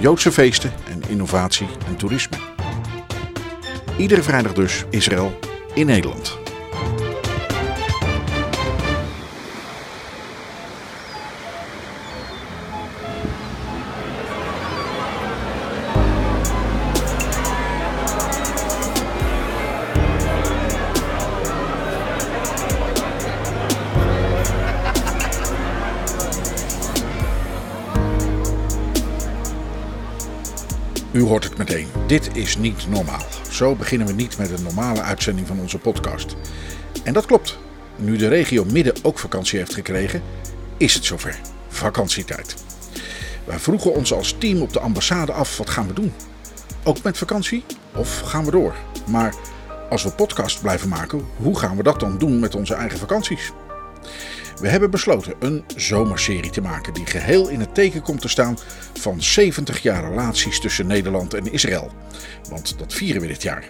Joodse feesten en innovatie en toerisme. Iedere vrijdag dus Israël in Nederland. Dit is niet normaal. Zo beginnen we niet met een normale uitzending van onze podcast. En dat klopt. Nu de regio Midden ook vakantie heeft gekregen, is het zover. Vakantietijd. Wij vroegen ons als team op de ambassade af: wat gaan we doen? Ook met vakantie? Of gaan we door? Maar als we podcast blijven maken, hoe gaan we dat dan doen met onze eigen vakanties? We hebben besloten een zomerserie te maken die geheel in het teken komt te staan van 70 jaar relaties tussen Nederland en Israël. Want dat vieren we dit jaar.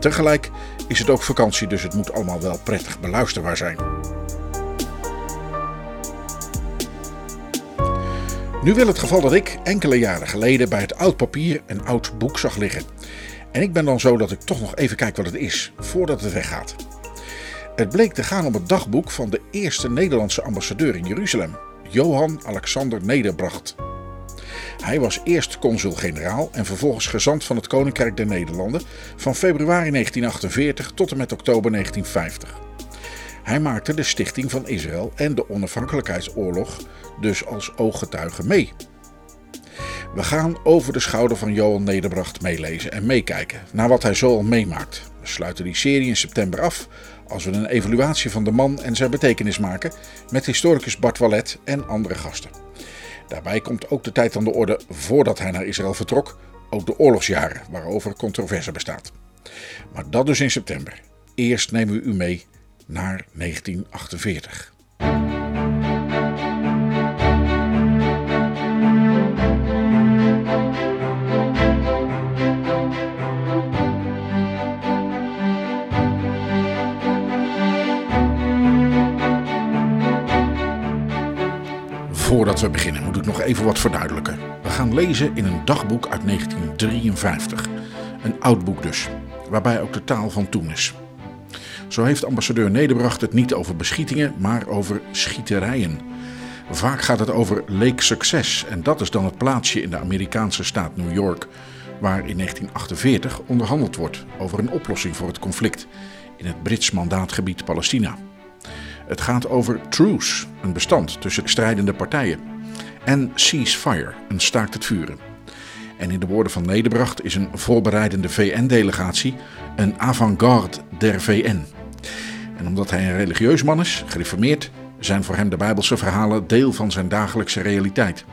Tegelijk is het ook vakantie, dus het moet allemaal wel prettig beluisterbaar zijn. Nu wil het geval dat ik enkele jaren geleden bij het oud papier een oud boek zag liggen. En ik ben dan zo dat ik toch nog even kijk wat het is, voordat het weggaat. Het bleek te gaan om het dagboek van de eerste Nederlandse ambassadeur in Jeruzalem, Johan Alexander Nederbracht. Hij was eerst consul-generaal en vervolgens gezant van het Koninkrijk der Nederlanden van februari 1948 tot en met oktober 1950. Hij maakte de stichting van Israël en de onafhankelijkheidsoorlog dus als ooggetuige mee. We gaan over de schouder van Johan Nederbracht meelezen en meekijken naar wat hij zo al meemaakt. We sluiten die serie in september af als we een evaluatie van de man en zijn betekenis maken met historicus Bart Wallet en andere gasten. Daarbij komt ook de tijd aan de orde voordat hij naar Israël vertrok, ook de oorlogsjaren waarover controverse bestaat. Maar dat dus in september. Eerst nemen we u mee naar 1948. Voordat we beginnen moet ik nog even wat verduidelijken. We gaan lezen in een dagboek uit 1953. Een oud boek dus, waarbij ook de taal van toen is. Zo heeft ambassadeur Nederbracht het niet over beschietingen, maar over schieterijen. Vaak gaat het over Lake Success en dat is dan het plaatsje in de Amerikaanse staat New York, waar in 1948 onderhandeld wordt over een oplossing voor het conflict in het Brits mandaatgebied Palestina. Het gaat over truce, een bestand tussen strijdende partijen, en ceasefire, een staakt het vuren. En in de woorden van Nederbracht is een voorbereidende VN-delegatie een avant-garde der VN. En omdat hij een religieus man is, gereformeerd, zijn voor hem de Bijbelse verhalen deel van zijn dagelijkse realiteit.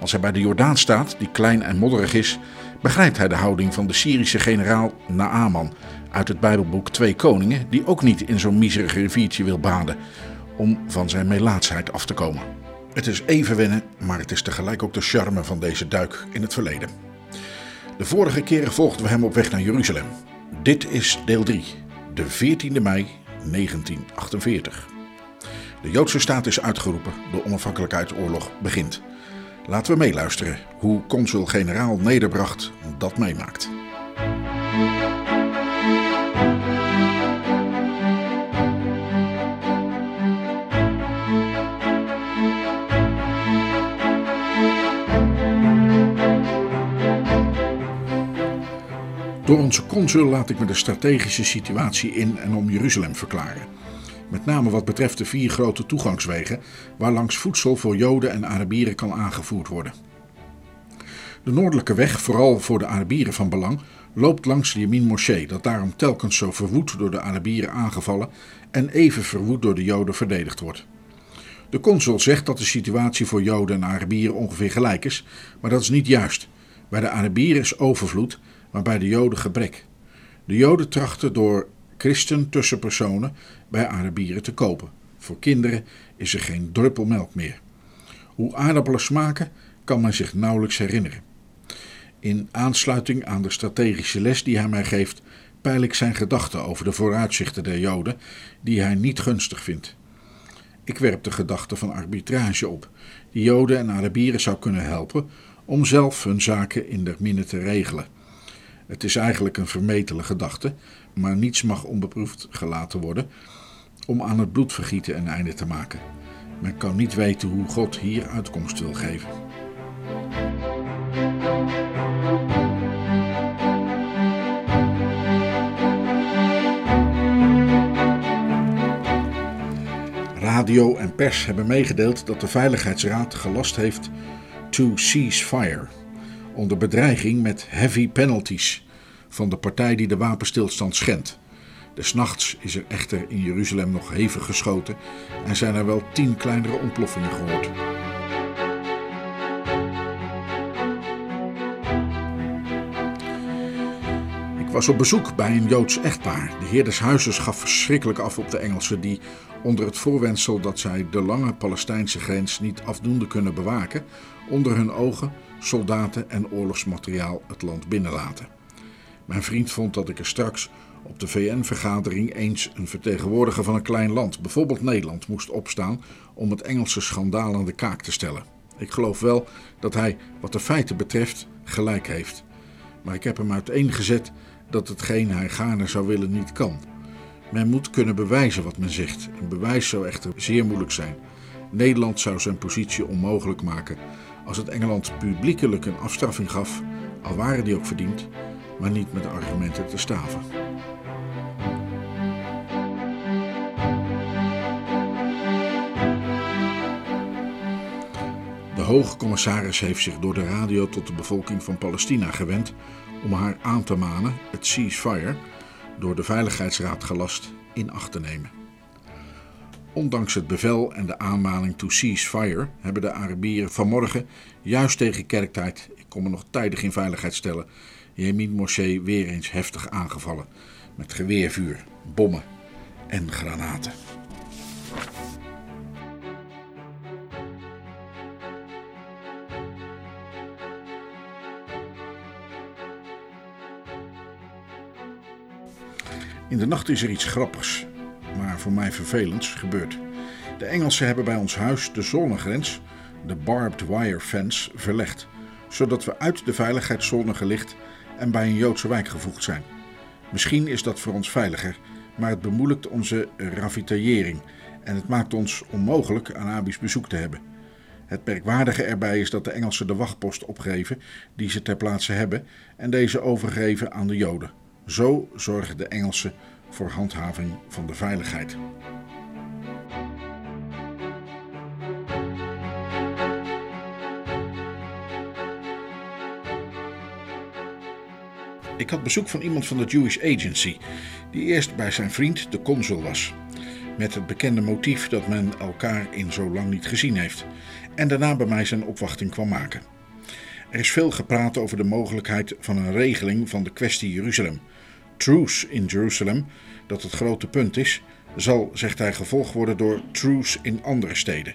Als hij bij de Jordaan staat, die klein en modderig is, begrijpt hij de houding van de Syrische generaal Naaman uit het Bijbelboek Twee Koningen, die ook niet in zo'n miserig riviertje wil baden om van zijn melaatsheid af te komen. Het is even wennen, maar het is tegelijk ook de charme van deze duik in het verleden. De vorige keren volgden we hem op weg naar Jeruzalem. Dit is deel 3, de 14e mei 1948. De Joodse staat is uitgeroepen, de onafhankelijkheidsoorlog begint. Laten we meeluisteren hoe consul-generaal Nederbracht dat meemaakt. Door onze consul laat ik me de strategische situatie in en om Jeruzalem verklaren. Met name wat betreft de vier grote toegangswegen waarlangs voedsel voor Joden en Arabieren kan aangevoerd worden. De noordelijke weg, vooral voor de Arabieren van belang, loopt langs de Yemin Moschee, dat daarom telkens zo verwoed door de Arabieren aangevallen en even verwoed door de Joden verdedigd wordt. De consul zegt dat de situatie voor Joden en Arabieren ongeveer gelijk is, maar dat is niet juist. Bij de Arabieren is overvloed, maar bij de Joden gebrek. De Joden trachten door christen tussenpersonen bij Arabieren te kopen. Voor kinderen is er geen druppel melk meer. Hoe aardappelen smaken kan men zich nauwelijks herinneren. In aansluiting aan de strategische les die hij mij geeft, peil ik zijn gedachten over de vooruitzichten der Joden, die hij niet gunstig vindt. Ik werp de gedachte van arbitrage op, die Joden en Arabieren zou kunnen helpen om zelf hun zaken in der minne te regelen. Het is eigenlijk een vermetele gedachte, maar niets mag onbeproefd gelaten worden om aan het bloedvergieten een einde te maken. Men kan niet weten hoe God hier uitkomst wil geven. Radio en pers hebben meegedeeld dat de Veiligheidsraad gelast heeft to cease fire, onder bedreiging met heavy penalties van de partij die de wapenstilstand schendt. Des nachts is er echter in Jeruzalem nog hevig geschoten en zijn er wel tien kleinere ontploffingen gehoord. Ik was op bezoek bij een Joods echtpaar. De heer des huizes gaf verschrikkelijk af op de Engelsen die onder het voorwendsel dat zij de lange Palestijnse grens niet afdoende kunnen bewaken, onder hun ogen soldaten en oorlogsmateriaal het land binnenlaten. Mijn vriend vond dat ik er straks op de VN-vergadering eens een vertegenwoordiger van een klein land, bijvoorbeeld Nederland, moest opstaan om het Engelse schandaal aan de kaak te stellen. Ik geloof wel dat hij, wat de feiten betreft, gelijk heeft. Maar ik heb hem uiteengezet dat hetgeen hij gaarne zou willen niet kan. Men moet kunnen bewijzen wat men zegt. Een bewijs zou echter zeer moeilijk zijn. Nederland zou zijn positie onmogelijk maken als het Engeland publiekelijk een afstraffing gaf, al waren die ook verdiend, maar niet met argumenten te staven. De hoge commissaris heeft zich door de radio tot de bevolking van Palestina gewend om haar aan te manen het ceasefire, door de Veiligheidsraad gelast, in acht te nemen. Ondanks het bevel en de aanmaning to ceasefire hebben de Arabieren vanmorgen, juist tegen kerktijd, ik kom me nog tijdig in veiligheid stellen, Jemin Moschee weer eens heftig aangevallen met geweervuur, bommen en granaten. In de nacht is er iets grappigs, voor mij vervelends, gebeurd. De Engelsen hebben bij ons huis de zonnegrens, de barbed wire fence, verlegd, zodat we uit de veiligheidszone gelicht en bij een Joodse wijk gevoegd zijn. Misschien is dat voor ons veiliger, maar het bemoeilijkt onze ravitaillering en het maakt ons onmogelijk Arabisch bezoek te hebben. Het merkwaardige erbij is dat de Engelsen de wachtpost opgeven die ze ter plaatse hebben en deze overgeven aan de Joden. Zo zorgen de Engelsen voor handhaving van de veiligheid. Ik had bezoek van iemand van de Jewish Agency, die eerst bij zijn vriend, de consul, was. Met het bekende motief dat men elkaar in zo lang niet gezien heeft, en daarna bij mij zijn opwachting kwam maken. Er is veel gepraat over de mogelijkheid van een regeling van de kwestie Jeruzalem. Truce in Jeruzalem, dat het grote punt is, zal, zegt hij, gevolgd worden door truce in andere steden.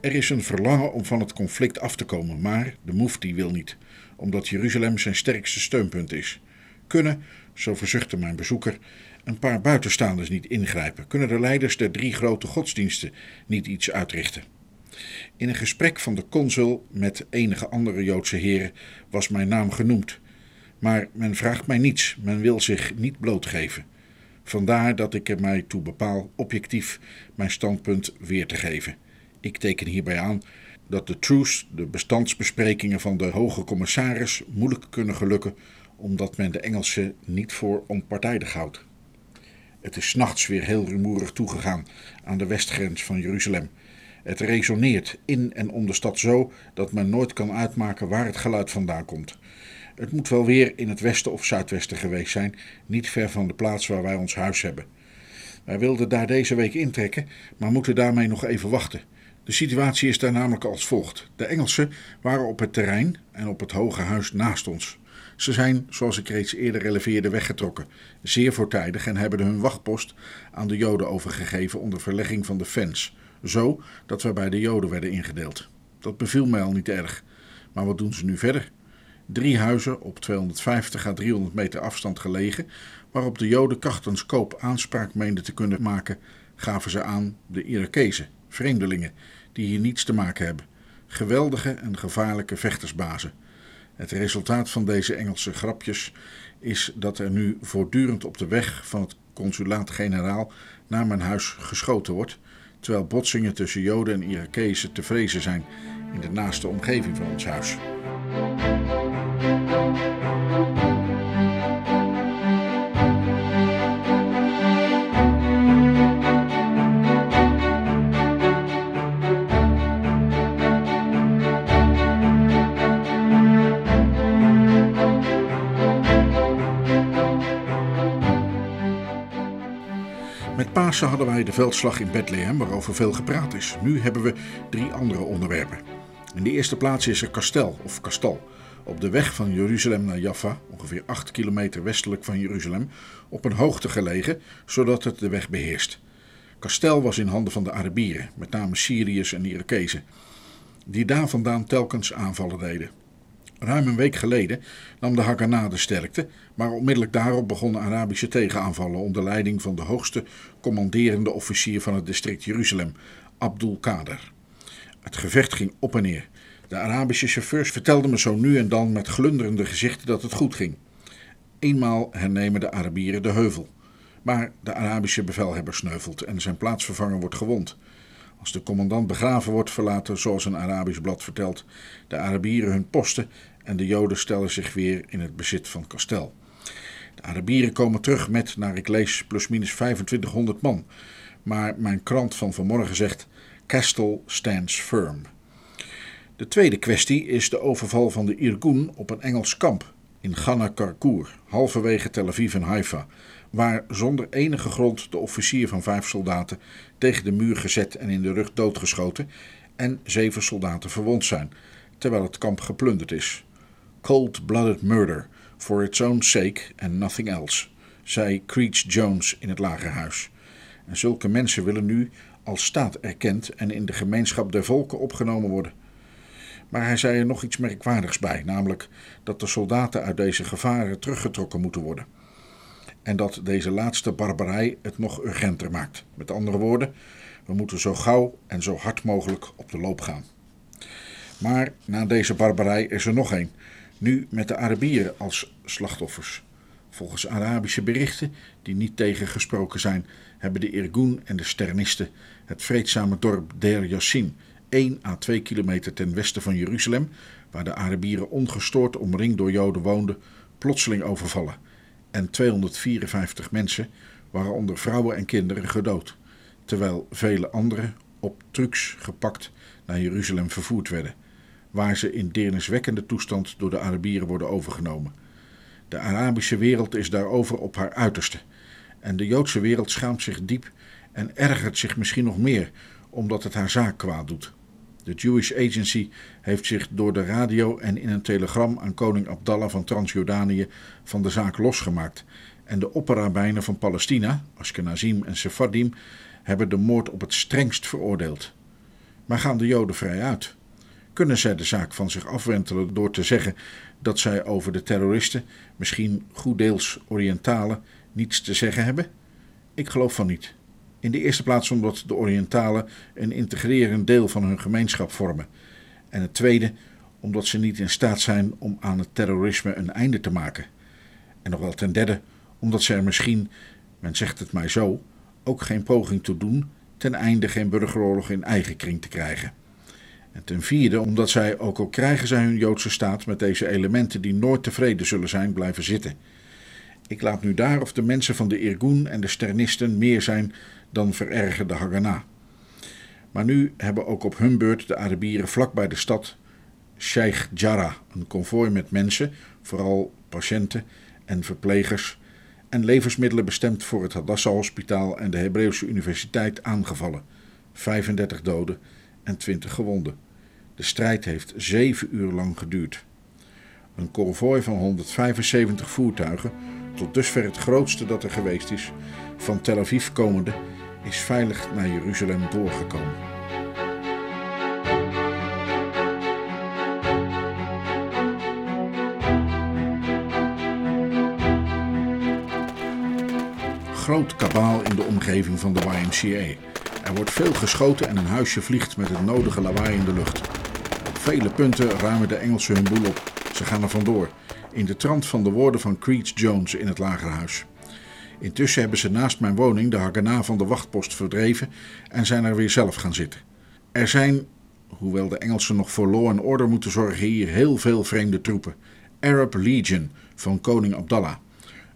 Er is een verlangen om van het conflict af te komen, maar de Mufti wil niet, omdat Jeruzalem zijn sterkste steunpunt is. Kunnen, zo verzuchtte mijn bezoeker, een paar buitenstaanders niet ingrijpen? Kunnen de leiders der drie grote godsdiensten niet iets uitrichten? In een gesprek van de consul met enige andere Joodse heren was mijn naam genoemd. Maar men vraagt mij niets, men wil zich niet blootgeven. Vandaar dat ik er mij toe bepaal objectief mijn standpunt weer te geven. Ik teken hierbij aan dat de truce, de bestandsbesprekingen van de hoge commissaris, moeilijk kunnen gelukken omdat men de Engelsen niet voor onpartijdig houdt. Het is nachts weer heel rumoerig toegegaan aan de westgrens van Jeruzalem. Het resoneert in en om de stad zo dat men nooit kan uitmaken waar het geluid vandaan komt. Het moet wel weer in het westen of zuidwesten geweest zijn, niet ver van de plaats waar wij ons huis hebben. Wij wilden daar deze week intrekken, maar moeten daarmee nog even wachten. De situatie is daar namelijk als volgt. De Engelsen waren op het terrein en op het hoge huis naast ons. Ze zijn, zoals ik reeds eerder releveerde, weggetrokken, zeer voortijdig en hebben hun wachtpost aan de Joden overgegeven onder verlegging van de fans, zo dat we bij de Joden werden ingedeeld. Dat beviel mij al niet erg. Maar wat doen ze nu verder? Drie huizen op 250 à 300 meter afstand gelegen, waarop de Joden krachtens koop aanspraak meenden te kunnen maken, gaven ze aan de Irakezen, vreemdelingen, die hier niets te maken hebben. Geweldige en gevaarlijke vechtersbazen. Het resultaat van deze Engelse grapjes is dat er nu voortdurend op de weg van het consulaat-generaal naar mijn huis geschoten wordt, terwijl botsingen tussen Joden en Irakezen te vrezen zijn in de naaste omgeving van ons huis. Met Pasen hadden wij de veldslag in Bethlehem, waarover veel gepraat is. Nu hebben we drie andere onderwerpen. In de eerste plaats is er Kastel, of Kastal, op de weg van Jeruzalem naar Jaffa, ongeveer 8 kilometer westelijk van Jeruzalem, op een hoogte gelegen, zodat het de weg beheerst. Kastel was in handen van de Arabieren, met name Syriërs en Irakezen, die daar vandaan telkens aanvallen deden. Ruim een week geleden nam de Haganah de sterkte, maar onmiddellijk daarop begonnen Arabische tegenaanvallen onder leiding van de hoogste commanderende officier van het district Jeruzalem, Abdul Kader. Het gevecht ging op en neer. De Arabische chauffeurs vertelden me zo nu en dan met glunderende gezichten dat het goed ging. Eenmaal hernemen de Arabieren de heuvel. Maar de Arabische bevelhebber sneuvelt en zijn plaatsvervanger wordt gewond. Als de commandant begraven wordt, verlaten, zoals een Arabisch blad vertelt, de Arabieren hun posten en de Joden stellen zich weer in het bezit van Kastel. De Arabieren komen terug met, naar ik lees, plusminus 2500 man. Maar mijn krant van vanmorgen zegt: Castle stands firm. De tweede kwestie is de overval van de Irgun op een Engels kamp in Ghana Karkour, halverwege Tel Aviv en Haifa, waar zonder enige grond de officier van vijf soldaten tegen de muur gezet en in de rug doodgeschoten en zeven soldaten verwond zijn, terwijl het kamp geplunderd is. Cold-blooded murder, for its own sake and nothing else, zei Creech Jones in het lagerhuis. En zulke mensen willen nu als staat erkend en in de gemeenschap der volken opgenomen worden. Maar hij zei er nog iets merkwaardigs bij, namelijk dat de soldaten uit deze gevaren teruggetrokken moeten worden. En dat deze laatste barbarij het nog urgenter maakt. Met andere woorden, we moeten zo gauw en zo hard mogelijk op de loop gaan. Maar na deze barbarij is er nog een, nu met de Arabieren als slachtoffers. Volgens Arabische berichten, die niet tegengesproken zijn, hebben de Irgun en de Sternisten het vreedzame dorp Der Yassin, 1 à 2 kilometer ten westen van Jeruzalem, waar de Arabieren ongestoord omringd door Joden woonden, plotseling overvallen. En 254 mensen, waaronder vrouwen en kinderen, gedood, terwijl vele anderen op trucks gepakt naar Jeruzalem vervoerd werden, waar ze in deerniswekkende toestand door de Arabieren worden overgenomen. De Arabische wereld is daarover op haar uiterste. En de Joodse wereld schaamt zich diep en ergert zich misschien nog meer, omdat het haar zaak kwaad doet. De Jewish Agency heeft zich door de radio en in een telegram aan koning Abdallah van Transjordanië van de zaak losgemaakt. En de opperrabijnen van Palestina, Ashkenazim en Sephardim, hebben de moord op het strengst veroordeeld. Maar gaan de Joden vrij uit? Kunnen zij de zaak van zich afwentelen door te zeggen dat zij over de terroristen, misschien goed deels Oriëntalen, niets te zeggen hebben? Ik geloof van niet. In de eerste plaats omdat de Oriëntalen een integrerend deel van hun gemeenschap vormen. En het tweede omdat ze niet in staat zijn om aan het terrorisme een einde te maken. En nog wel ten derde omdat ze er misschien, men zegt het mij zo, ook geen poging toe doen ten einde geen burgeroorlog in eigen kring te krijgen. En ten vierde omdat zij, ook al krijgen zij hun Joodse staat met deze elementen die nooit tevreden zullen zijn, blijven zitten. Ik laat nu daar of de mensen van de Irgun en de Sternisten meer zijn dan verergerde Haganah. Maar nu hebben ook op hun beurt de Arabieren vlak bij de stad Sheikh Jarrah een konvooi met mensen, vooral patiënten en verplegers, en levensmiddelen bestemd voor het Hadassah Hospitaal en de Hebreeuwse Universiteit aangevallen. 35 doden en 20 gewonden. De strijd heeft zeven uur lang geduurd. Een konvooi van 175 voertuigen, tot dusver het grootste dat er geweest is, van Tel Aviv komende, is veilig naar Jeruzalem doorgekomen. Groot kabaal in de omgeving van de YMCA. Er wordt veel geschoten en een huisje vliegt met het nodige lawaai in de lucht. Op vele punten ruimen de Engelsen hun boel op. Ze gaan er vandoor, in de trant van de woorden van Creech Jones in het lagerhuis. Intussen hebben ze naast mijn woning de Haganah van de wachtpost verdreven en zijn er weer zelf gaan zitten. Er zijn, hoewel de Engelsen nog voor law en order moeten zorgen, hier heel veel vreemde troepen. Arab Legion van koning Abdallah.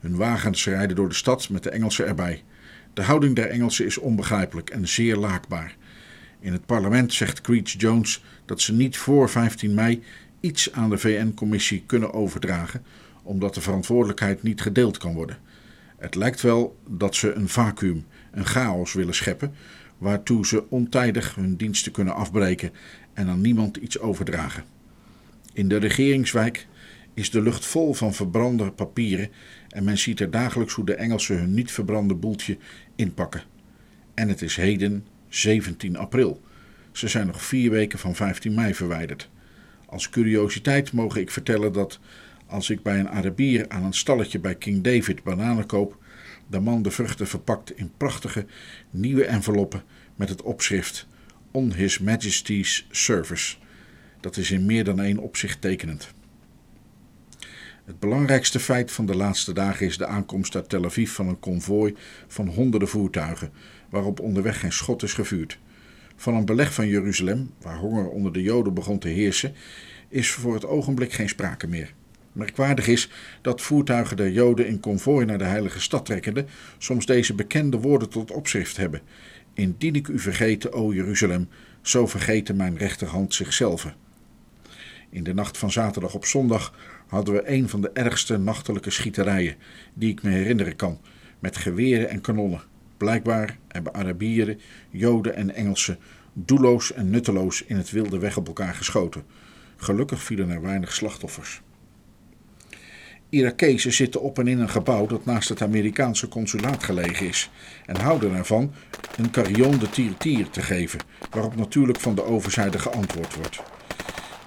Hun wagens rijden door de stad met de Engelsen erbij. De houding der Engelsen is onbegrijpelijk en zeer laakbaar. In het parlement zegt Creech Jones dat ze niet voor 15 mei iets aan de VN-commissie kunnen overdragen, omdat de verantwoordelijkheid niet gedeeld kan worden. Het lijkt wel dat ze een vacuüm, een chaos willen scheppen, waartoe ze ontijdig hun diensten kunnen afbreken en aan niemand iets overdragen. In de regeringswijk is de lucht vol van verbrande papieren en men ziet er dagelijks hoe de Engelsen hun niet verbrande boeltje inpakken. En het is heden 17 april. Ze zijn nog vier weken van 15 mei verwijderd. Als curiositeit mogen ik vertellen dat als ik bij een Arabier aan een stalletje bij King David bananen koop, de man de vruchten verpakt in prachtige nieuwe enveloppen met het opschrift On His Majesty's Service. Dat is in meer dan één opzicht tekenend. Het belangrijkste feit van de laatste dagen is de aankomst uit Tel Aviv van een konvooi van honderden voertuigen, waarop onderweg geen schot is gevuurd. Van een beleg van Jeruzalem, waar honger onder de Joden begon te heersen, is voor het ogenblik geen sprake meer. Merkwaardig is dat voertuigen der Joden in konvooi naar de heilige stad trekkende soms deze bekende woorden tot opschrift hebben. Indien ik u vergeten, o Jeruzalem, zo vergeten mijn rechterhand zichzelf. In de nacht van zaterdag op zondag hadden we een van de ergste nachtelijke schieterijen die ik me herinneren kan, met geweren en kanonnen. Blijkbaar hebben Arabieren, Joden en Engelsen doelloos en nutteloos in het wilde weg op elkaar geschoten. Gelukkig vielen er weinig slachtoffers. Irakezen zitten op en in een gebouw dat naast het Amerikaanse consulaat gelegen is en houden ervan een carillon de tir te geven, waarop natuurlijk van de overzijde geantwoord wordt.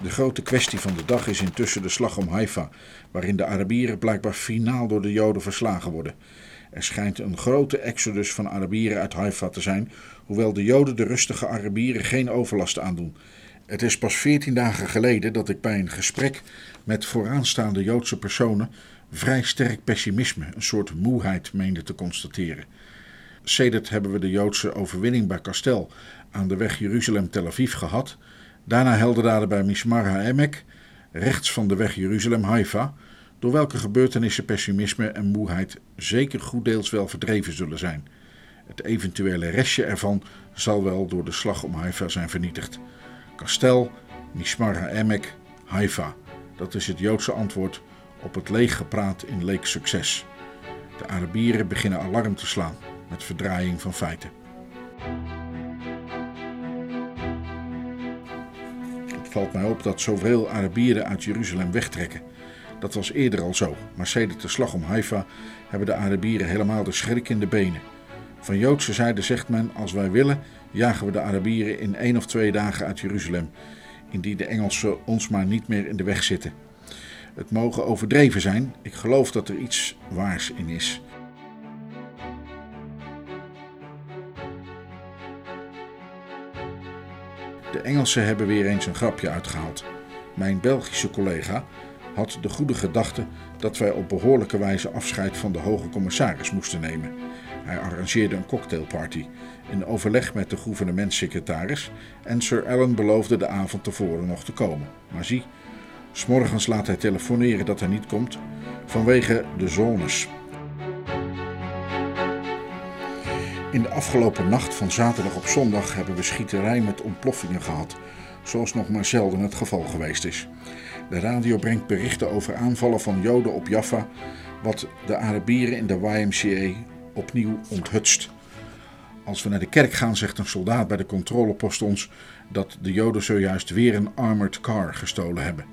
De grote kwestie van de dag is intussen de slag om Haifa, waarin de Arabieren blijkbaar finaal door de Joden verslagen worden. Er schijnt een grote exodus van Arabieren uit Haifa te zijn, hoewel de Joden de rustige Arabieren geen overlast aandoen. Het is pas veertien dagen geleden dat ik bij een gesprek met vooraanstaande Joodse personen vrij sterk pessimisme, een soort moeheid, meende te constateren. Sedert hebben we de Joodse overwinning bij Kastel aan de weg Jeruzalem-Tel Aviv gehad. Daarna heldendaden bij Mishmar HaEmek, rechts van de weg Jeruzalem-Haifa, door welke gebeurtenissen pessimisme en moeheid zeker goed deels wel verdreven zullen zijn. Het eventuele restje ervan zal wel door de slag om Haifa zijn vernietigd. Kastel, Mishmar HaEmek, Haifa. Dat is het Joodse antwoord op het leeggepraat in leek succes. De Arabieren beginnen alarm te slaan met verdraaiing van feiten. Valt mij op dat zoveel Arabieren uit Jeruzalem wegtrekken. Dat was eerder al zo, maar sedert de slag om Haifa hebben de Arabieren helemaal de schrik in de benen. Van Joodse zijde zegt men: als wij willen, jagen we de Arabieren in één of twee dagen uit Jeruzalem, indien de Engelsen ons maar niet meer in de weg zitten. Het mogen overdreven zijn, ik geloof dat er iets waars in is. De Engelsen hebben weer eens een grapje uitgehaald. Mijn Belgische collega had de goede gedachte dat wij op behoorlijke wijze afscheid van de hoge commissaris moesten nemen. Hij arrangeerde een cocktailparty in overleg met de gouvernementssecretaris en Sir Allen beloofde de avond tevoren nog te komen. Maar zie, s'morgens laat hij telefoneren dat hij niet komt vanwege de zones. In de afgelopen nacht van zaterdag op zondag hebben we schieterij met ontploffingen gehad, zoals nog maar zelden het geval geweest is. De radio brengt berichten over aanvallen van Joden op Jaffa, wat de Arabieren in de YMCA opnieuw onthutst. Als we naar de kerk gaan, zegt een soldaat bij de controlepost ons dat de Joden zojuist weer een armored car gestolen hebben.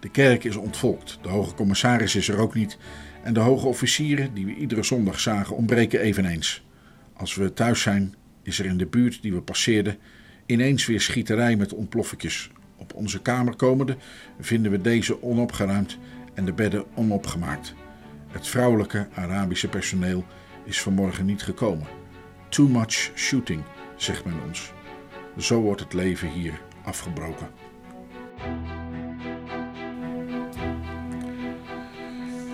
De kerk is ontvolkt, de hoge commissaris is er ook niet en de hoge officieren die we iedere zondag zagen ontbreken eveneens. Als we thuis zijn, is er in de buurt die we passeerden ineens weer schieterij met ontploffetjes. Op onze kamer komende vinden we deze onopgeruimd en de bedden onopgemaakt. Het vrouwelijke Arabische personeel is vanmorgen niet gekomen. Too much shooting, zegt men ons. Zo wordt het leven hier afgebroken.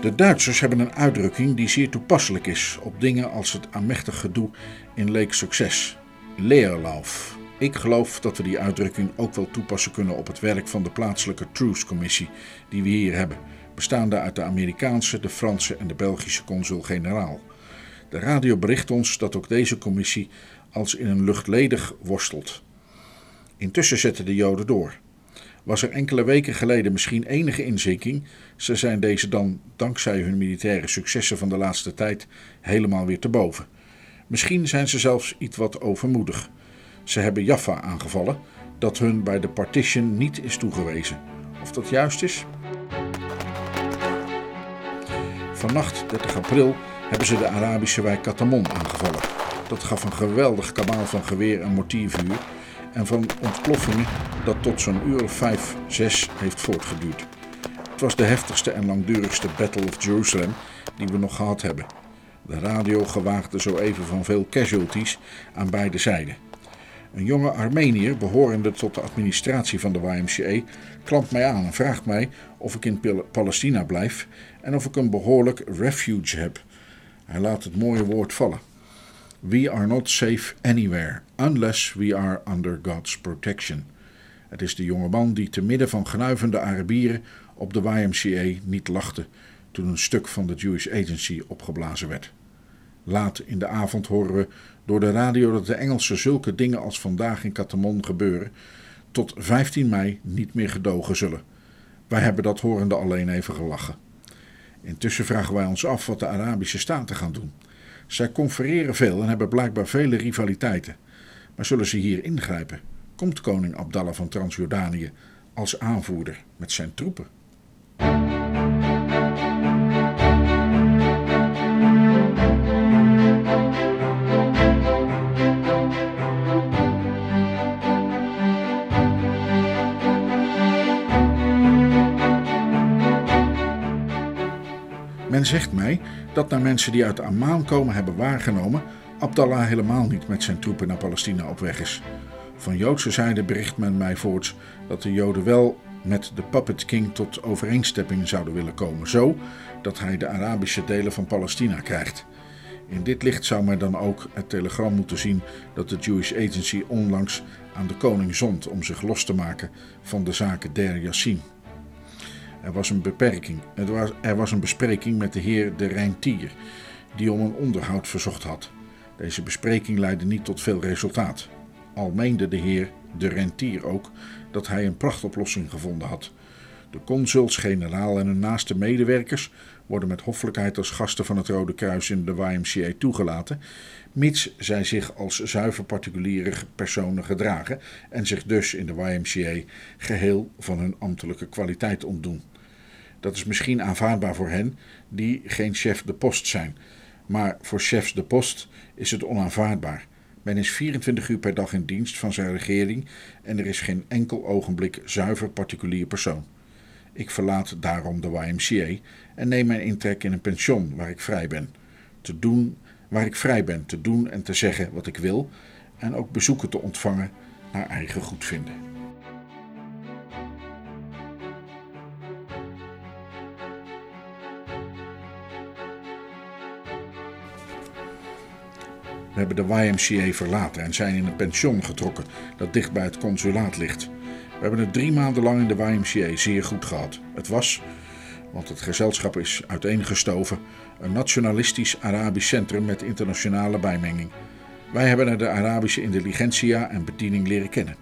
De Duitsers hebben een uitdrukking die zeer toepasselijk is op dingen als het aanmächtig gedoe in Lake Succes. Leerlauf. Ik geloof dat we die uitdrukking ook wel toepassen kunnen op het werk van de plaatselijke Truce Commissie die we hier hebben, bestaande uit de Amerikaanse, de Franse en de Belgische consul-generaal. De radio bericht ons dat ook deze commissie als in een luchtledig worstelt. Intussen zetten de Joden door. Was er enkele weken geleden misschien enige inzinking, ze zijn deze dan, dankzij hun militaire successen van de laatste tijd, helemaal weer te boven. Misschien zijn ze zelfs iets wat overmoedig. Ze hebben Jaffa aangevallen, dat hun bij de partition niet is toegewezen. Of dat juist is? Vannacht, 30 april, hebben ze de Arabische wijk Katamon aangevallen. Dat gaf een geweldig kabaal van geweer en mortiervuur en van ontploffingen dat tot zo'n uur of vijf, zes heeft voortgeduurd. Het was de heftigste en langdurigste Battle of Jerusalem die we nog gehad hebben. De radio gewaagde zo even van veel casualties aan beide zijden. Een jonge Armenier, behorende tot de administratie van de YMCA, klampt mij aan en vraagt mij of ik in Palestina blijf en of ik een behoorlijk refuge heb. Hij laat het mooie woord vallen. We are not safe anywhere unless we are under God's protection. Het is de jonge man die te midden van gnuivende Arabieren op de YMCA niet lachte toen een stuk van de Jewish Agency opgeblazen werd. Laat in de avond horen we door de radio dat de Engelsen zulke dingen als vandaag in Katamon gebeuren tot 15 mei niet meer gedogen zullen. Wij hebben dat horende alleen even gelachen. Intussen vragen wij ons af wat de Arabische staten gaan doen. Zij confereren veel en hebben blijkbaar vele rivaliteiten. Maar zullen ze hier ingrijpen? Komt koning Abdallah van Transjordanië als aanvoerder met zijn troepen? Men zegt mij dat naar mensen die uit Amman komen hebben waargenomen, Abdallah helemaal niet met zijn troepen naar Palestina op weg is. Van Joodse zijde bericht men mij voorts dat de Joden wel met de Puppet King tot overeenstemming zouden willen komen, zo dat hij de Arabische delen van Palestina krijgt. In dit licht zou men dan ook het telegram moeten zien dat de Jewish Agency onlangs aan de koning zond om zich los te maken van de zaken Der Yassin. Er was een beperking. Er was, er was een bespreking met de heer de Rijntier, die om een onderhoud verzocht had. Deze bespreking leidde niet tot veel resultaat. Al meende de heer de Rentier ook dat hij een prachtoplossing gevonden had. De consuls-generaal en hun naaste medewerkers worden met hoffelijkheid als gasten van het Rode Kruis in de YMCA toegelaten, mits zij zich als zuiver particuliere personen gedragen en zich dus in de YMCA geheel van hun ambtelijke kwaliteit ontdoen. Dat is misschien aanvaardbaar voor hen die geen chef de post zijn, maar voor chefs de post is het onaanvaardbaar. Men is 24 uur per dag in dienst van zijn regering en er is geen enkel ogenblik zuiver particulier persoon. Ik verlaat daarom de YMCA en neem mijn intrek in een pension waar ik vrij ben. Te doen waar ik vrij ben te doen en te zeggen wat ik wil en ook bezoeken te ontvangen naar eigen goedvinden. We hebben de YMCA verlaten en zijn in een pension getrokken dat dicht bij het consulaat ligt. We hebben het drie maanden lang in de YMCA zeer goed gehad. Het was, want het gezelschap is uiteengestoven, een nationalistisch Arabisch centrum met internationale bijmenging. Wij hebben er de Arabische intelligentsia en bediening leren kennen.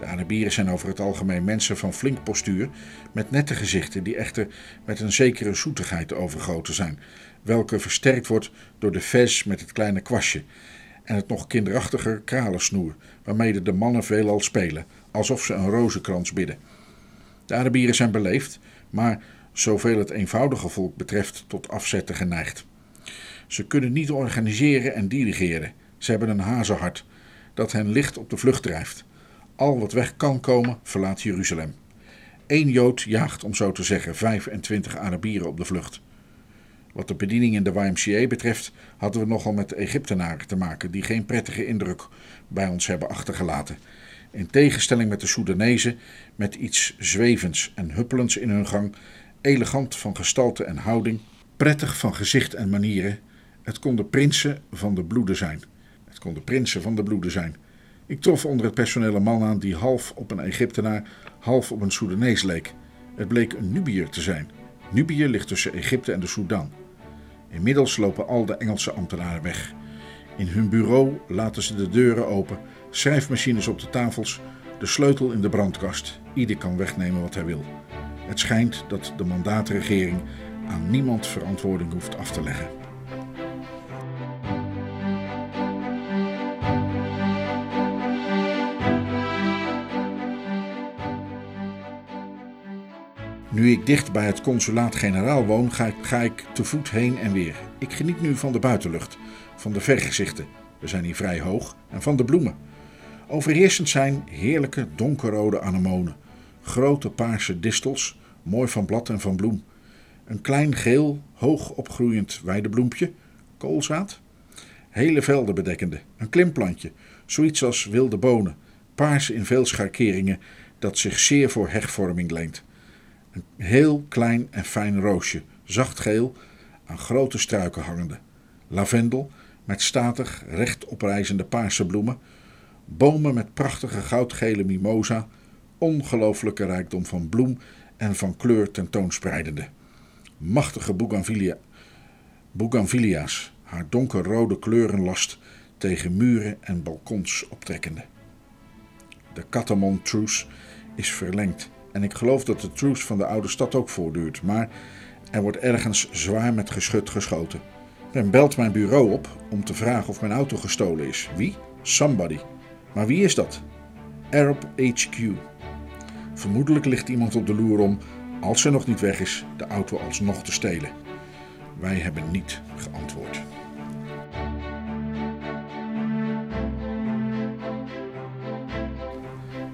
De Arabieren zijn over het algemeen mensen van flink postuur, met nette gezichten die echter met een zekere zoetigheid overgoten zijn, welke versterkt wordt door de fez met het kleine kwastje en het nog kinderachtiger kralensnoer, waarmee de mannen veelal spelen, alsof ze een rozenkrans bidden. De Arabieren zijn beleefd, maar zoveel het eenvoudige volk betreft tot afzetten geneigd. Ze kunnen niet organiseren en dirigeren. Ze hebben een hazenhart dat hen licht op de vlucht drijft. Al wat weg kan komen, verlaat Jeruzalem. Eén Jood jaagt, om zo te zeggen, 25 Arabieren op de vlucht. Wat de bediening in de YMCA betreft, hadden we nogal met Egyptenaren te maken die geen prettige indruk bij ons hebben achtergelaten. In tegenstelling met de Soedanezen, met iets zwevends en huppelends in hun gang, elegant van gestalte en houding, prettig van gezicht en manieren. Het konden prinsen van de bloeden zijn. Het konden prinsen van de bloeden zijn. Ik trof onder het personeel een man aan die half op een Egyptenaar, half op een Soedanees leek. Het bleek een Nubiër te zijn. Nubië ligt tussen Egypte en de Soedan. Inmiddels lopen al de Engelse ambtenaren weg. In hun bureau laten ze de deuren open, schrijfmachines op de tafels, de sleutel in de brandkast. Ieder kan wegnemen wat hij wil. Het schijnt dat de mandaatregering aan niemand verantwoording hoeft af te leggen. Nu ik dicht bij het consulaat-generaal woon, ga ik, ga ik te voet heen en weer. Ik geniet nu van de buitenlucht, van de vergezichten. We zijn hier vrij hoog en van de bloemen. Overheersend zijn heerlijke donkerrode anemonen, grote paarse distels, mooi van blad en van bloem. Een klein geel, hoog opgroeiend weidebloempje, koolzaad. Hele velden bedekkende, een klimplantje, zoiets als wilde bonen, paars in veel scharkeringen, dat zich zeer voor hegvorming leent. Een heel klein en fijn roosje, zacht geel, aan grote struiken hangende. Lavendel met statig recht oprijzende paarse bloemen. Bomen met prachtige goudgele mimosa. Ongelooflijke rijkdom van bloem en van kleur tentoonspreidende. Machtige bougainvillea, bougainvillea's, haar donkerrode kleurenlast tegen muren en balkons optrekkende. De Catamon Truce is verlengd en ik geloof dat de truce van de oude stad ook voortduurt, maar er wordt ergens zwaar met geschut geschoten. Men belt mijn bureau op om te vragen of mijn auto gestolen is. Wie? Somebody. Maar wie is dat? Arab HQ. Vermoedelijk ligt iemand op de loer om, als ze nog niet weg is, de auto alsnog te stelen. Wij hebben niet geantwoord.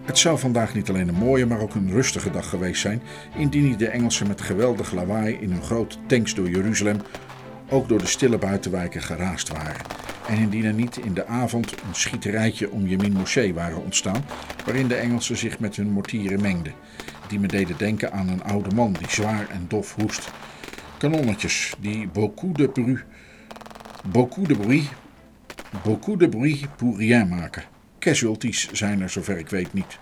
Het zou vandaag niet alleen een mooie, maar ook een rustige dag geweest zijn, indien niet de Engelsen met geweldig lawaai in hun grote tanks door Jeruzalem ook door de stille buitenwijken geraast waren. En indien er niet in de avond een schieterijtje om Yemin Moschee waren ontstaan, waarin de Engelsen zich met hun mortieren mengden, die me deden denken aan een oude man die zwaar en dof hoest. Kanonnetjes die beaucoup de bruit, beaucoup de bruit, beaucoup de bruit pour rien maken. Casualties zijn er zover ik weet niet.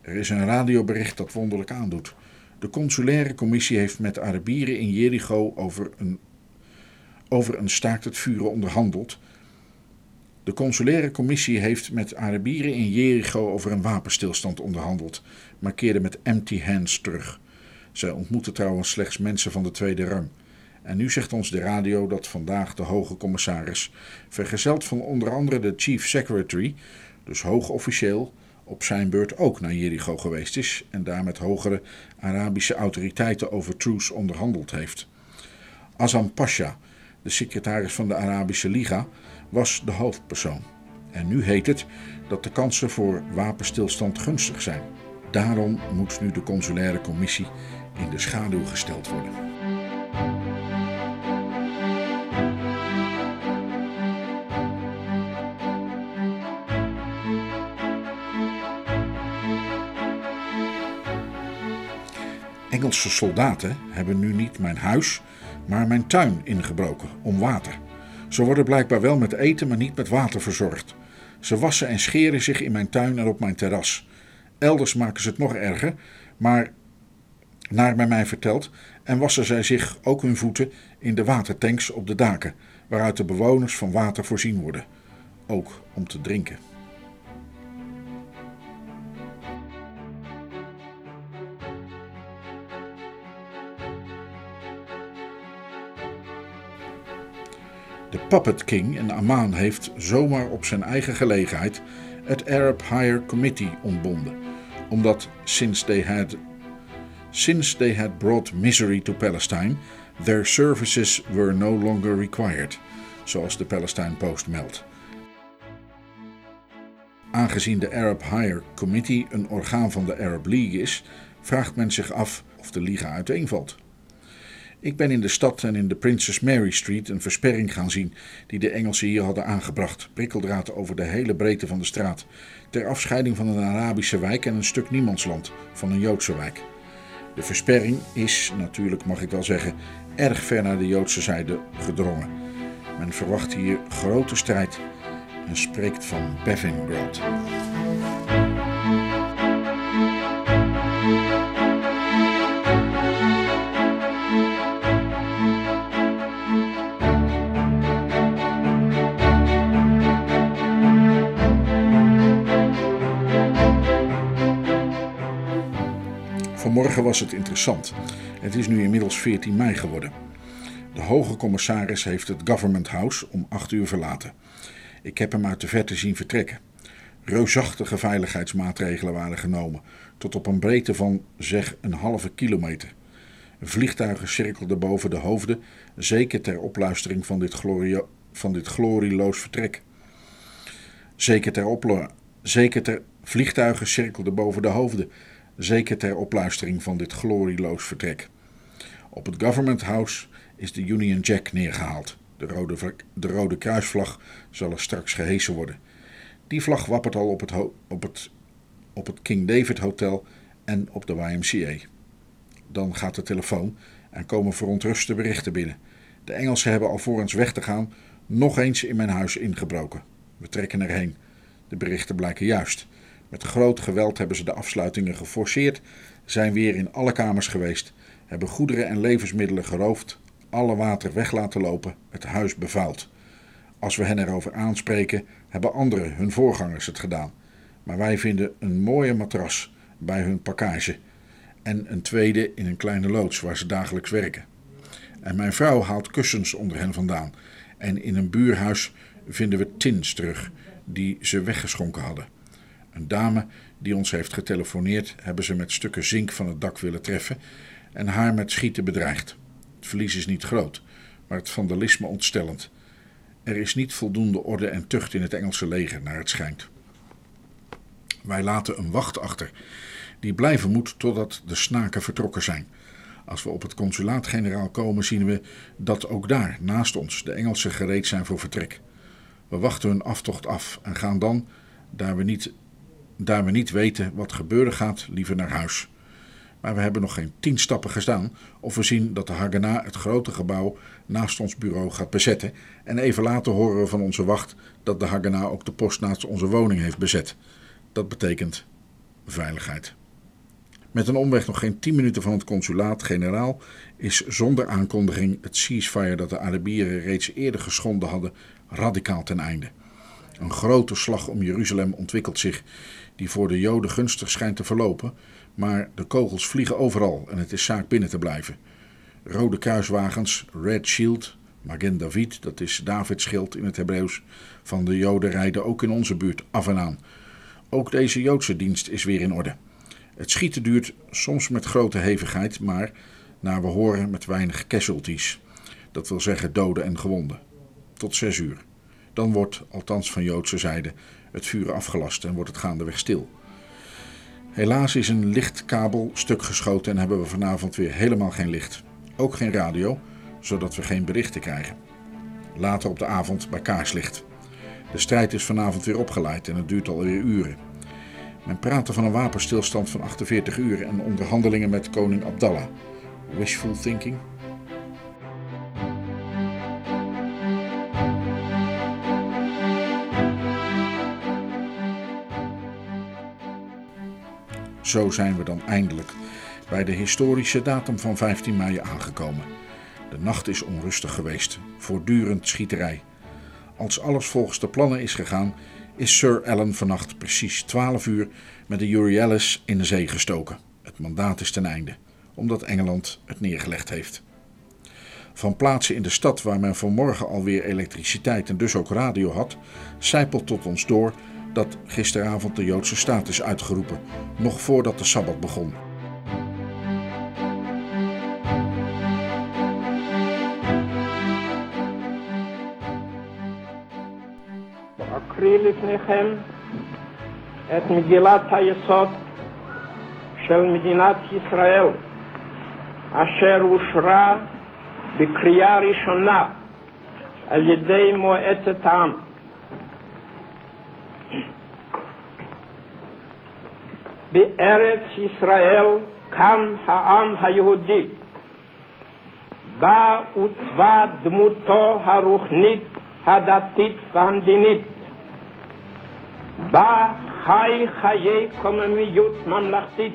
Er is een radiobericht dat wonderlijk aandoet. De consulaire commissie heeft met Arabieren in Jericho over een, over een staakt het vuren onderhandeld. De consulaire commissie heeft met Arabieren in Jericho over een wapenstilstand onderhandeld, maar keerde met empty hands terug. Zij ontmoeten trouwens slechts mensen van de tweede rang. En nu zegt ons de radio dat vandaag de hoge commissaris, vergezeld van onder andere de chief secretary, dus hoog officieel, op zijn beurt ook naar Jericho geweest is en daar met hogere Arabische autoriteiten over truce onderhandeld heeft. Azam Pasha, de secretaris van de Arabische Liga, was de hoofdpersoon. En nu heet het dat de kansen voor wapenstilstand gunstig zijn. Daarom moet nu de consulaire commissie in de schaduw gesteld worden. Engelse soldaten hebben nu niet mijn huis, maar mijn tuin ingebroken om water. Ze worden blijkbaar wel met eten, maar niet met water verzorgd. Ze wassen en scheren zich in mijn tuin en op mijn terras. Elders maken ze het nog erger, maar naar men mij vertelt, en wassen zij zich ook hun voeten in de watertanks op de daken, waaruit de bewoners van water voorzien worden, ook om te drinken. Puppet King in Amman heeft zomaar op zijn eigen gelegenheid het Arab Higher Committee ontbonden, omdat since they had since they had brought misery to Palestine, their services were no longer required, zoals de Palestine Post meldt. Aangezien de Arab Higher Committee een orgaan van de Arab League is, vraagt men zich af of de liga uiteenvalt. Ik ben in de stad en in de Princess Mary Street een versperring gaan zien die de Engelsen hier hadden aangebracht. Prikkeldraad over de hele breedte van de straat. Ter afscheiding van een Arabische wijk en een stuk niemandsland van een Joodse wijk. De versperring is, natuurlijk mag ik wel zeggen, erg ver naar de Joodse zijde gedrongen. Men verwacht hier grote strijd en spreekt van Bevingrad. Vanmorgen was het interessant. Het is nu inmiddels 14 mei geworden. De hoge commissaris heeft het Government House om 8 uur verlaten. Ik heb hem uit de verte zien vertrekken. Reusachtige veiligheidsmaatregelen waren genomen, tot op een breedte van zeg een halve kilometer. Vliegtuigen cirkelden boven de hoofden, zeker ter opluistering van dit, glorio- van dit glorieloos vertrek. Zeker ter, oplo- zeker ter vliegtuigen cirkelden boven de hoofden, zeker ter opluistering van dit glorieloos vertrek. Op het Government House is de Union Jack neergehaald. De rode, de rode kruisvlag zal er straks gehesen worden. Die vlag wappert al op het, op, het, op het King David Hotel en op de YMCA. Dan gaat de telefoon en komen verontruste berichten binnen. De Engelsen hebben alvorens weg te gaan nog eens in mijn huis ingebroken. We trekken erheen. De berichten blijken juist. Met groot geweld hebben ze de afsluitingen geforceerd, zijn weer in alle kamers geweest, hebben goederen en levensmiddelen geroofd, alle water weg laten lopen, het huis bevuild. Als we hen erover aanspreken, hebben anderen, hun voorgangers, het gedaan. Maar wij vinden een mooie matras bij hun pakkage en een tweede in een kleine loods waar ze dagelijks werken. En mijn vrouw haalt kussens onder hen vandaan. En in een buurhuis vinden we tins terug die ze weggeschonken hadden. Een dame die ons heeft getelefoneerd, hebben ze met stukken zink van het dak willen treffen en haar met schieten bedreigd. Het verlies is niet groot, maar het vandalisme ontstellend. Er is niet voldoende orde en tucht in het Engelse leger, naar het schijnt. Wij laten een wacht achter, die blijven moet totdat de snaken vertrokken zijn. Als we op het consulaat-generaal komen, zien we dat ook daar, naast ons, de Engelsen gereed zijn voor vertrek. We wachten hun aftocht af en gaan dan, daar we niet, daar we niet weten wat gebeuren gaat, liever naar huis. Maar we hebben nog geen tien stappen gestaan of we zien dat de Haganah het grote gebouw naast ons bureau gaat bezetten. En even later horen we van onze wacht dat de Haganah ook de post naast onze woning heeft bezet. Dat betekent veiligheid. Met een omweg nog geen 10 minuten van het consulaat-generaal is zonder aankondiging het ceasefire dat de Arabieren reeds eerder geschonden hadden radicaal ten einde. Een grote slag om Jeruzalem ontwikkelt zich, die voor de Joden gunstig schijnt te verlopen, maar de kogels vliegen overal en het is zaak binnen te blijven. Rode kruiswagens, Red Shield, Magen David, dat is Davids schild in het Hebreeuws, van de Joden rijden ook in onze buurt af en aan. Ook deze Joodse dienst is weer in orde. Het schieten duurt soms met grote hevigheid, maar naar we horen met weinig casualties. Dat wil zeggen doden en gewonden. Tot zes uur. Dan wordt, althans van Joodse zijde, het vuur afgelast en wordt het gaandeweg stil. Helaas is een lichtkabel stuk geschoten en hebben we vanavond weer helemaal geen licht. Ook geen radio, zodat we geen berichten krijgen. Later op de avond bij kaarslicht. De strijd is vanavond weer opgeleid en het duurt alweer uren. Men praatte van een wapenstilstand van 48 uur en onderhandelingen met koning Abdallah. Wishful thinking? Zo zijn we dan eindelijk bij de historische datum van 15 mei aangekomen. De nacht is onrustig geweest, voortdurend schieterij. Als alles volgens de plannen is gegaan, is Sir Allen vannacht precies 12 uur met de Euryalus in de zee gestoken. Het mandaat is ten einde, omdat Engeland het neergelegd heeft. Van plaatsen in de stad waar men vanmorgen alweer elektriciteit en dus ook radio had, zijpelt tot ons door dat gisteravond de Joodse staat is uitgeroepen, nog voordat de sabbat begon. אקריא לפניכם את מגילת היסוד של מדינת ישראל, אשר אושרה בקריאה ראשונה על ידי מועצת העם. בארץ ישראל קם העם היהודי, בה עוצבה דמותו הרוחנית, הדתית והמדינית, בה חי חיי קוממיות ממלכתית,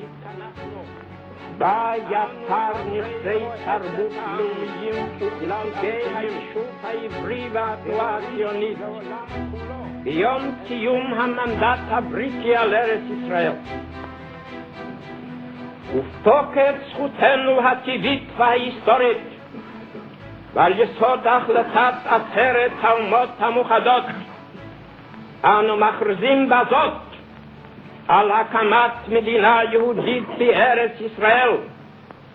בה יצר נכסי תרבות לאומיים וכללגי היישוב העברי והתנועה הציונית. ביום קיום המנדט הבריטי על ארץ ישראל. ובתוקף זכותנו הטבעית וההיסטורית ועל יסוד החלטת עצרת האומות המאוחדות אנו מכריזים בזאת על הקמת מדינה יהודית בארץ ישראל.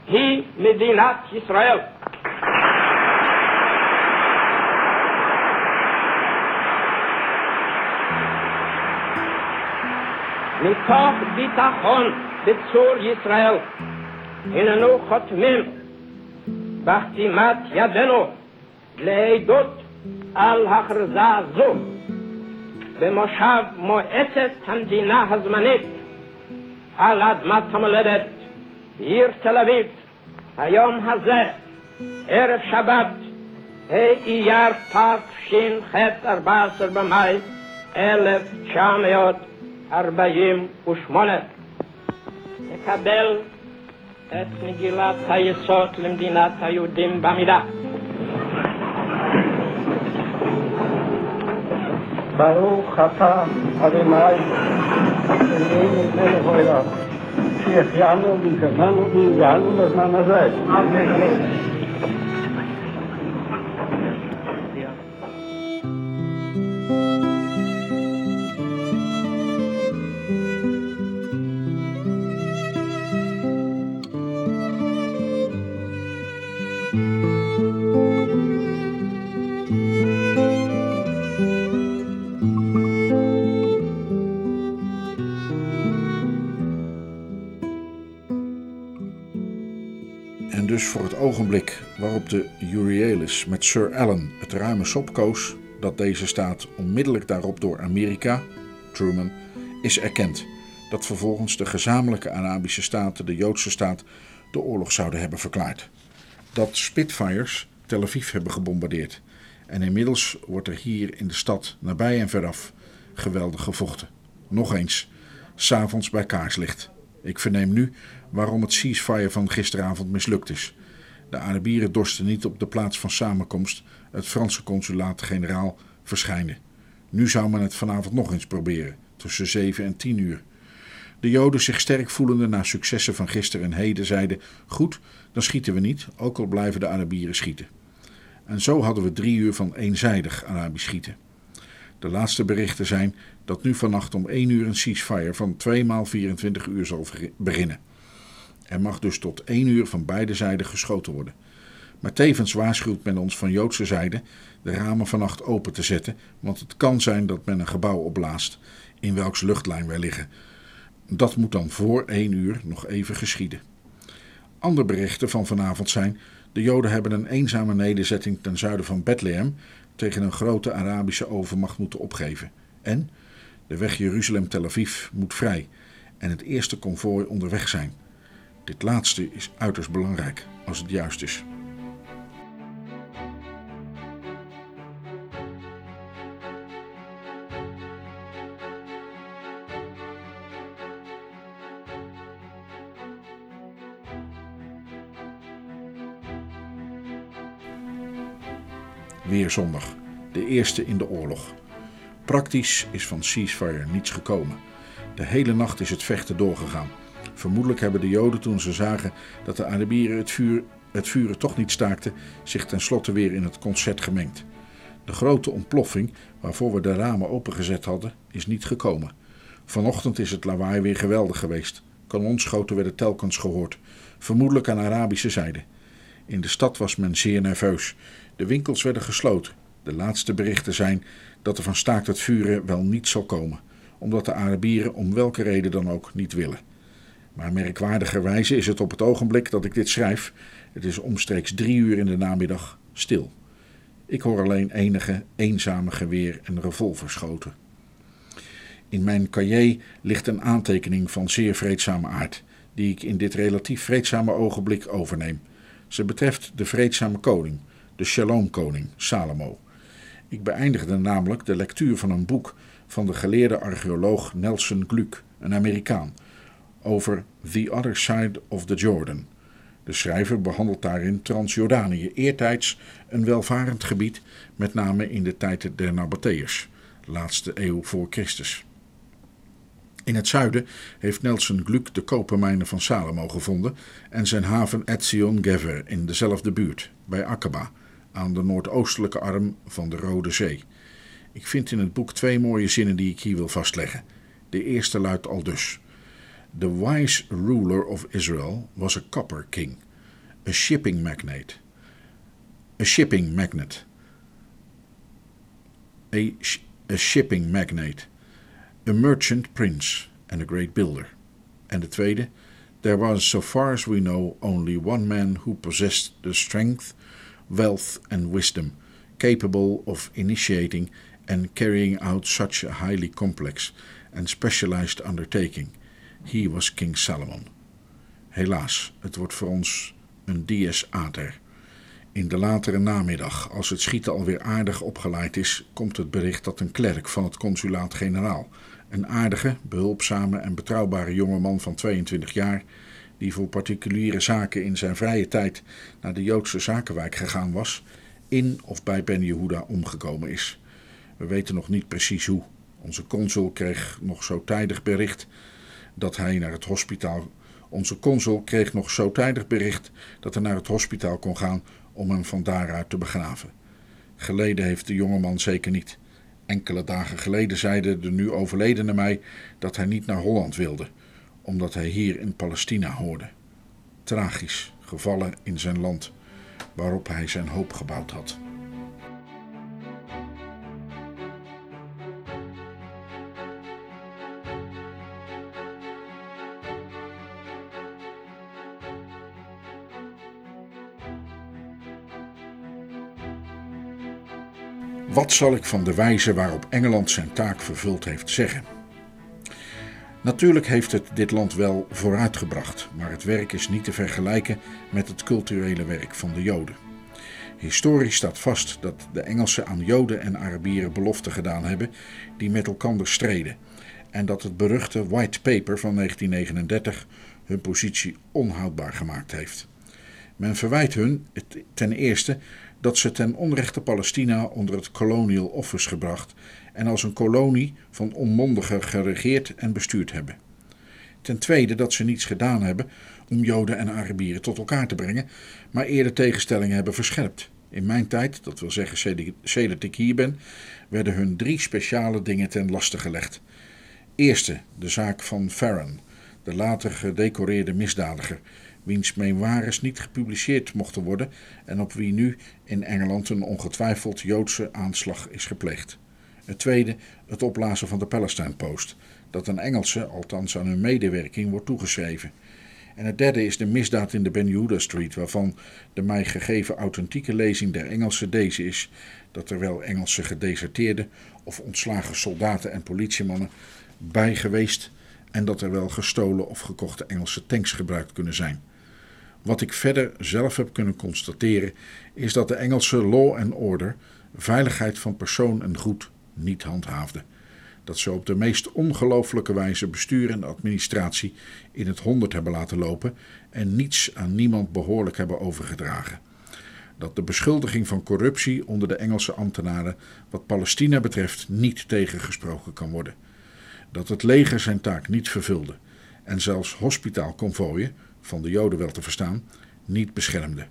היא מדינת ישראל. מתוך ביטחון בצור ישראל הננו חותמים בחתימת ידינו לעדות על הכרזה זו במושב מועצת המדינה הזמנית על אדמת המולדת בעיר תל אביב היום הזה ערב שבת ה' אייר תש"ח 14 במאי 1948 נקבל את מגילת היסוד למדינת היהודים בעמידה ברוך אתה אדוני אלוהינו מלך העולם שהחיינו והגענו והגענו לזמן הזה. En Met Sir Allen het ruime sop koos, dat deze staat onmiddellijk daarop door Amerika, Truman, is erkend. Dat vervolgens de gezamenlijke Arabische staten, de Joodse staat, de oorlog zouden hebben verklaard. Dat Spitfires Tel Aviv hebben gebombardeerd. En inmiddels wordt er hier in de stad, nabij en veraf, geweldig gevochten. Nog eens, s'avonds bij kaarslicht. Ik verneem nu waarom het ceasefire van gisteravond mislukt is. De Arabieren dorsten niet op de plaats van samenkomst, het Franse consulaat-generaal, verschijnen. Nu zou men het vanavond nog eens proberen, tussen 7 en 10 uur. De Joden, zich sterk voelende na successen van gisteren en heden, zeiden: Goed, dan schieten we niet, ook al blijven de Arabieren schieten. En zo hadden we drie uur van eenzijdig Arabisch schieten. De laatste berichten zijn dat nu vannacht om 1 uur een ceasefire van 2 maal 24 uur zal beginnen. Er mag dus tot 1 uur van beide zijden geschoten worden. Maar tevens waarschuwt men ons van Joodse zijde de ramen vannacht open te zetten, want het kan zijn dat men een gebouw opblaast in welks luchtlijn wij liggen. Dat moet dan voor 1 uur nog even geschieden. Andere berichten van vanavond zijn: de Joden hebben een eenzame nederzetting ten zuiden van Bethlehem tegen een grote Arabische overmacht moeten opgeven. En de weg Jeruzalem-Tel Aviv moet vrij en het eerste konvooi onderweg zijn. Dit laatste is uiterst belangrijk als het juist is. Weer zondag, de eerste in de oorlog. Praktisch is van ceasefire niets gekomen. De hele nacht is het vechten doorgegaan. Vermoedelijk hebben de Joden toen ze zagen dat de Arabieren het vuur het vuren toch niet staakte, zich tenslotte weer in het concert gemengd. De grote ontploffing, waarvoor we de ramen opengezet hadden, is niet gekomen. Vanochtend is het lawaai weer geweldig geweest. Kanonschoten werden telkens gehoord, vermoedelijk aan Arabische zijde. In de stad was men zeer nerveus. De winkels werden gesloten. De laatste berichten zijn dat er van staakt het vuren wel niet zal komen, omdat de Arabieren om welke reden dan ook niet willen. Maar merkwaardigerwijze is het op het ogenblik dat ik dit schrijf, het is omstreeks drie uur in de namiddag, stil. Ik hoor alleen enige eenzame geweer- en revolverschoten. In mijn cahier ligt een aantekening van zeer vreedzame aard, die ik in dit relatief vreedzame ogenblik overneem. Ze betreft de vreedzame koning, de Shalom-koning, Salomo. Ik beëindigde namelijk de lectuur van een boek van de geleerde archeoloog Nelson Gluck, een Amerikaan, over The Other Side of the Jordan. De schrijver behandelt daarin Transjordanië, eertijds een welvarend gebied, met name in de tijd der Nabateërs, laatste eeuw voor Christus. In het zuiden heeft Nelson Gluck de kopermijnen van Salomo gevonden en zijn haven Etzion Gever in dezelfde buurt, bij Aqaba, aan de noordoostelijke arm van de Rode Zee. Ik vind in het boek twee mooie zinnen die ik hier wil vastleggen. De eerste luidt al dus. The wise ruler of Israel was a copper king, a shipping magnate. A shipping magnate. A, sh- a shipping magnate. A merchant prince and a great builder. En de tweede. There was, so far as we know, only one man who possessed the strength, wealth, and wisdom capable of initiating and carrying out such a highly complex and specialized undertaking. He was King Solomon. Helaas, het wordt voor ons een dies ater. In de latere namiddag, als het schieten alweer aardig opgeleid is, komt het bericht dat een klerk van het consulaat-generaal, een aardige, behulpzame en betrouwbare jongeman van 22 jaar, die voor particuliere zaken in zijn vrije tijd naar de Joodse zakenwijk gegaan was, in of bij Ben Yehuda omgekomen is. We weten nog niet precies hoe. Onze consul kreeg nog zo tijdig bericht dat hij naar het hospitaal. Onze consul kreeg nog zo tijdig bericht dat hij naar het hospitaal kon gaan om hem van daaruit te begraven. Geleden heeft de jongeman zeker niet. Enkele dagen geleden zeide de nu overledene mij dat hij niet naar Holland wilde, omdat hij hier in Palestina hoorde. Tragisch, gevallen in zijn land, waarop hij zijn hoop gebouwd had. Wat zal ik van de wijze waarop Engeland zijn taak vervuld heeft zeggen? Natuurlijk heeft het dit land wel vooruitgebracht, maar het werk is niet te vergelijken met het culturele werk van de Joden. Historisch staat vast dat de Engelsen aan Joden en Arabieren beloften gedaan hebben die met elkaar streden, en dat het beruchte White Paper van 1939 hun positie onhoudbaar gemaakt heeft. Men verwijt hun ten eerste dat ze ten onrechte Palestina onder het Colonial Office gebracht en als een kolonie van onmondigen geregeerd en bestuurd hebben. Ten tweede dat ze niets gedaan hebben om Joden en Arabieren tot elkaar te brengen, maar eerder tegenstellingen hebben verscherpt. In mijn tijd, dat wil zeggen sedert ik hier ben, werden hun drie speciale dingen ten laste gelegd. Eerste, de zaak van Farron, de later gedecoreerde misdadiger, wiens memoires niet gepubliceerd mochten worden en op wie nu in Engeland een ongetwijfeld Joodse aanslag is gepleegd. Het tweede, het opblazen van de Palestine Post, dat een Engelse, althans aan hun medewerking, wordt toegeschreven. En het derde is de misdaad in de Ben Yehuda Street, waarvan de mij gegeven authentieke lezing der Engelse deze is, dat er wel Engelse gedeserteerde of ontslagen soldaten en politiemannen bij geweest en dat er wel gestolen of gekochte Engelse tanks gebruikt kunnen zijn. Wat ik verder zelf heb kunnen constateren, is dat de Engelse law and order veiligheid van persoon en goed niet handhaafde. Dat ze op de meest ongelooflijke wijze bestuur en administratie in het honderd hebben laten lopen en niets aan niemand behoorlijk hebben overgedragen. Dat de beschuldiging van corruptie onder de Engelse ambtenaren wat Palestina betreft niet tegengesproken kan worden. Dat het leger zijn taak niet vervulde en zelfs hospitaalconvooien, van de Joden wel te verstaan, niet beschermde.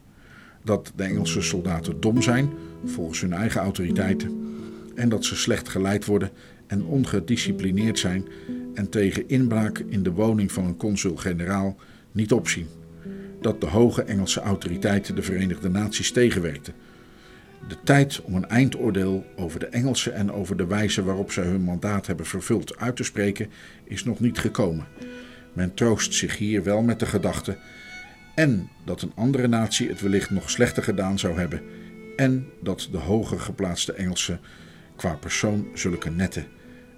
dat de Engelse soldaten dom zijn, volgens hun eigen autoriteiten, en dat ze slecht geleid worden en ongedisciplineerd zijn en tegen inbraak in de woning van een consul-generaal niet opzien. Dat de hoge Engelse autoriteiten de Verenigde Naties tegenwerkten. De tijd om een eindoordeel over de Engelsen en over de wijze waarop zij hun mandaat hebben vervuld uit te spreken is nog niet gekomen. Men troost zich hier wel met de gedachte en dat een andere natie het wellicht nog slechter gedaan zou hebben en dat de hoger geplaatste Engelsen qua persoon zulke nette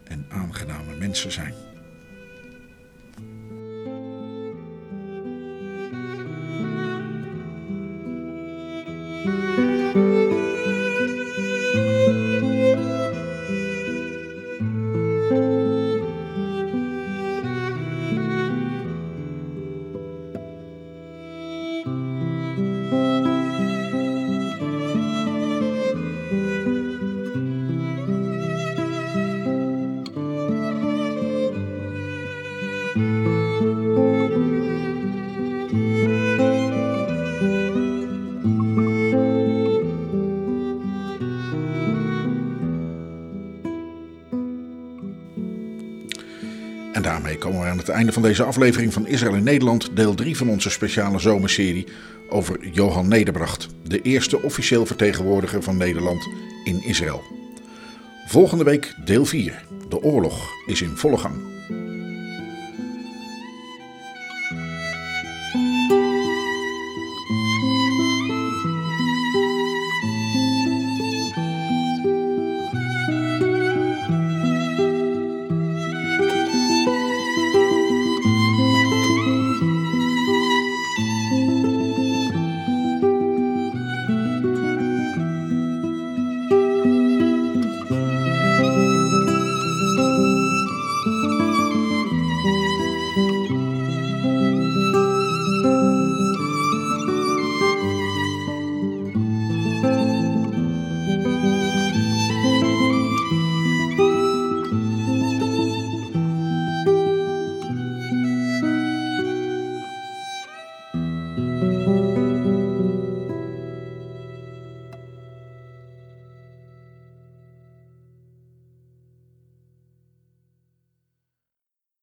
en aangename mensen zijn. Het einde van deze aflevering van Israël in Nederland, deel 3 van onze speciale zomerserie over Johan Nederbracht, de eerste officieel vertegenwoordiger van Nederland in Israël. Volgende week deel 4. De oorlog is in volle gang.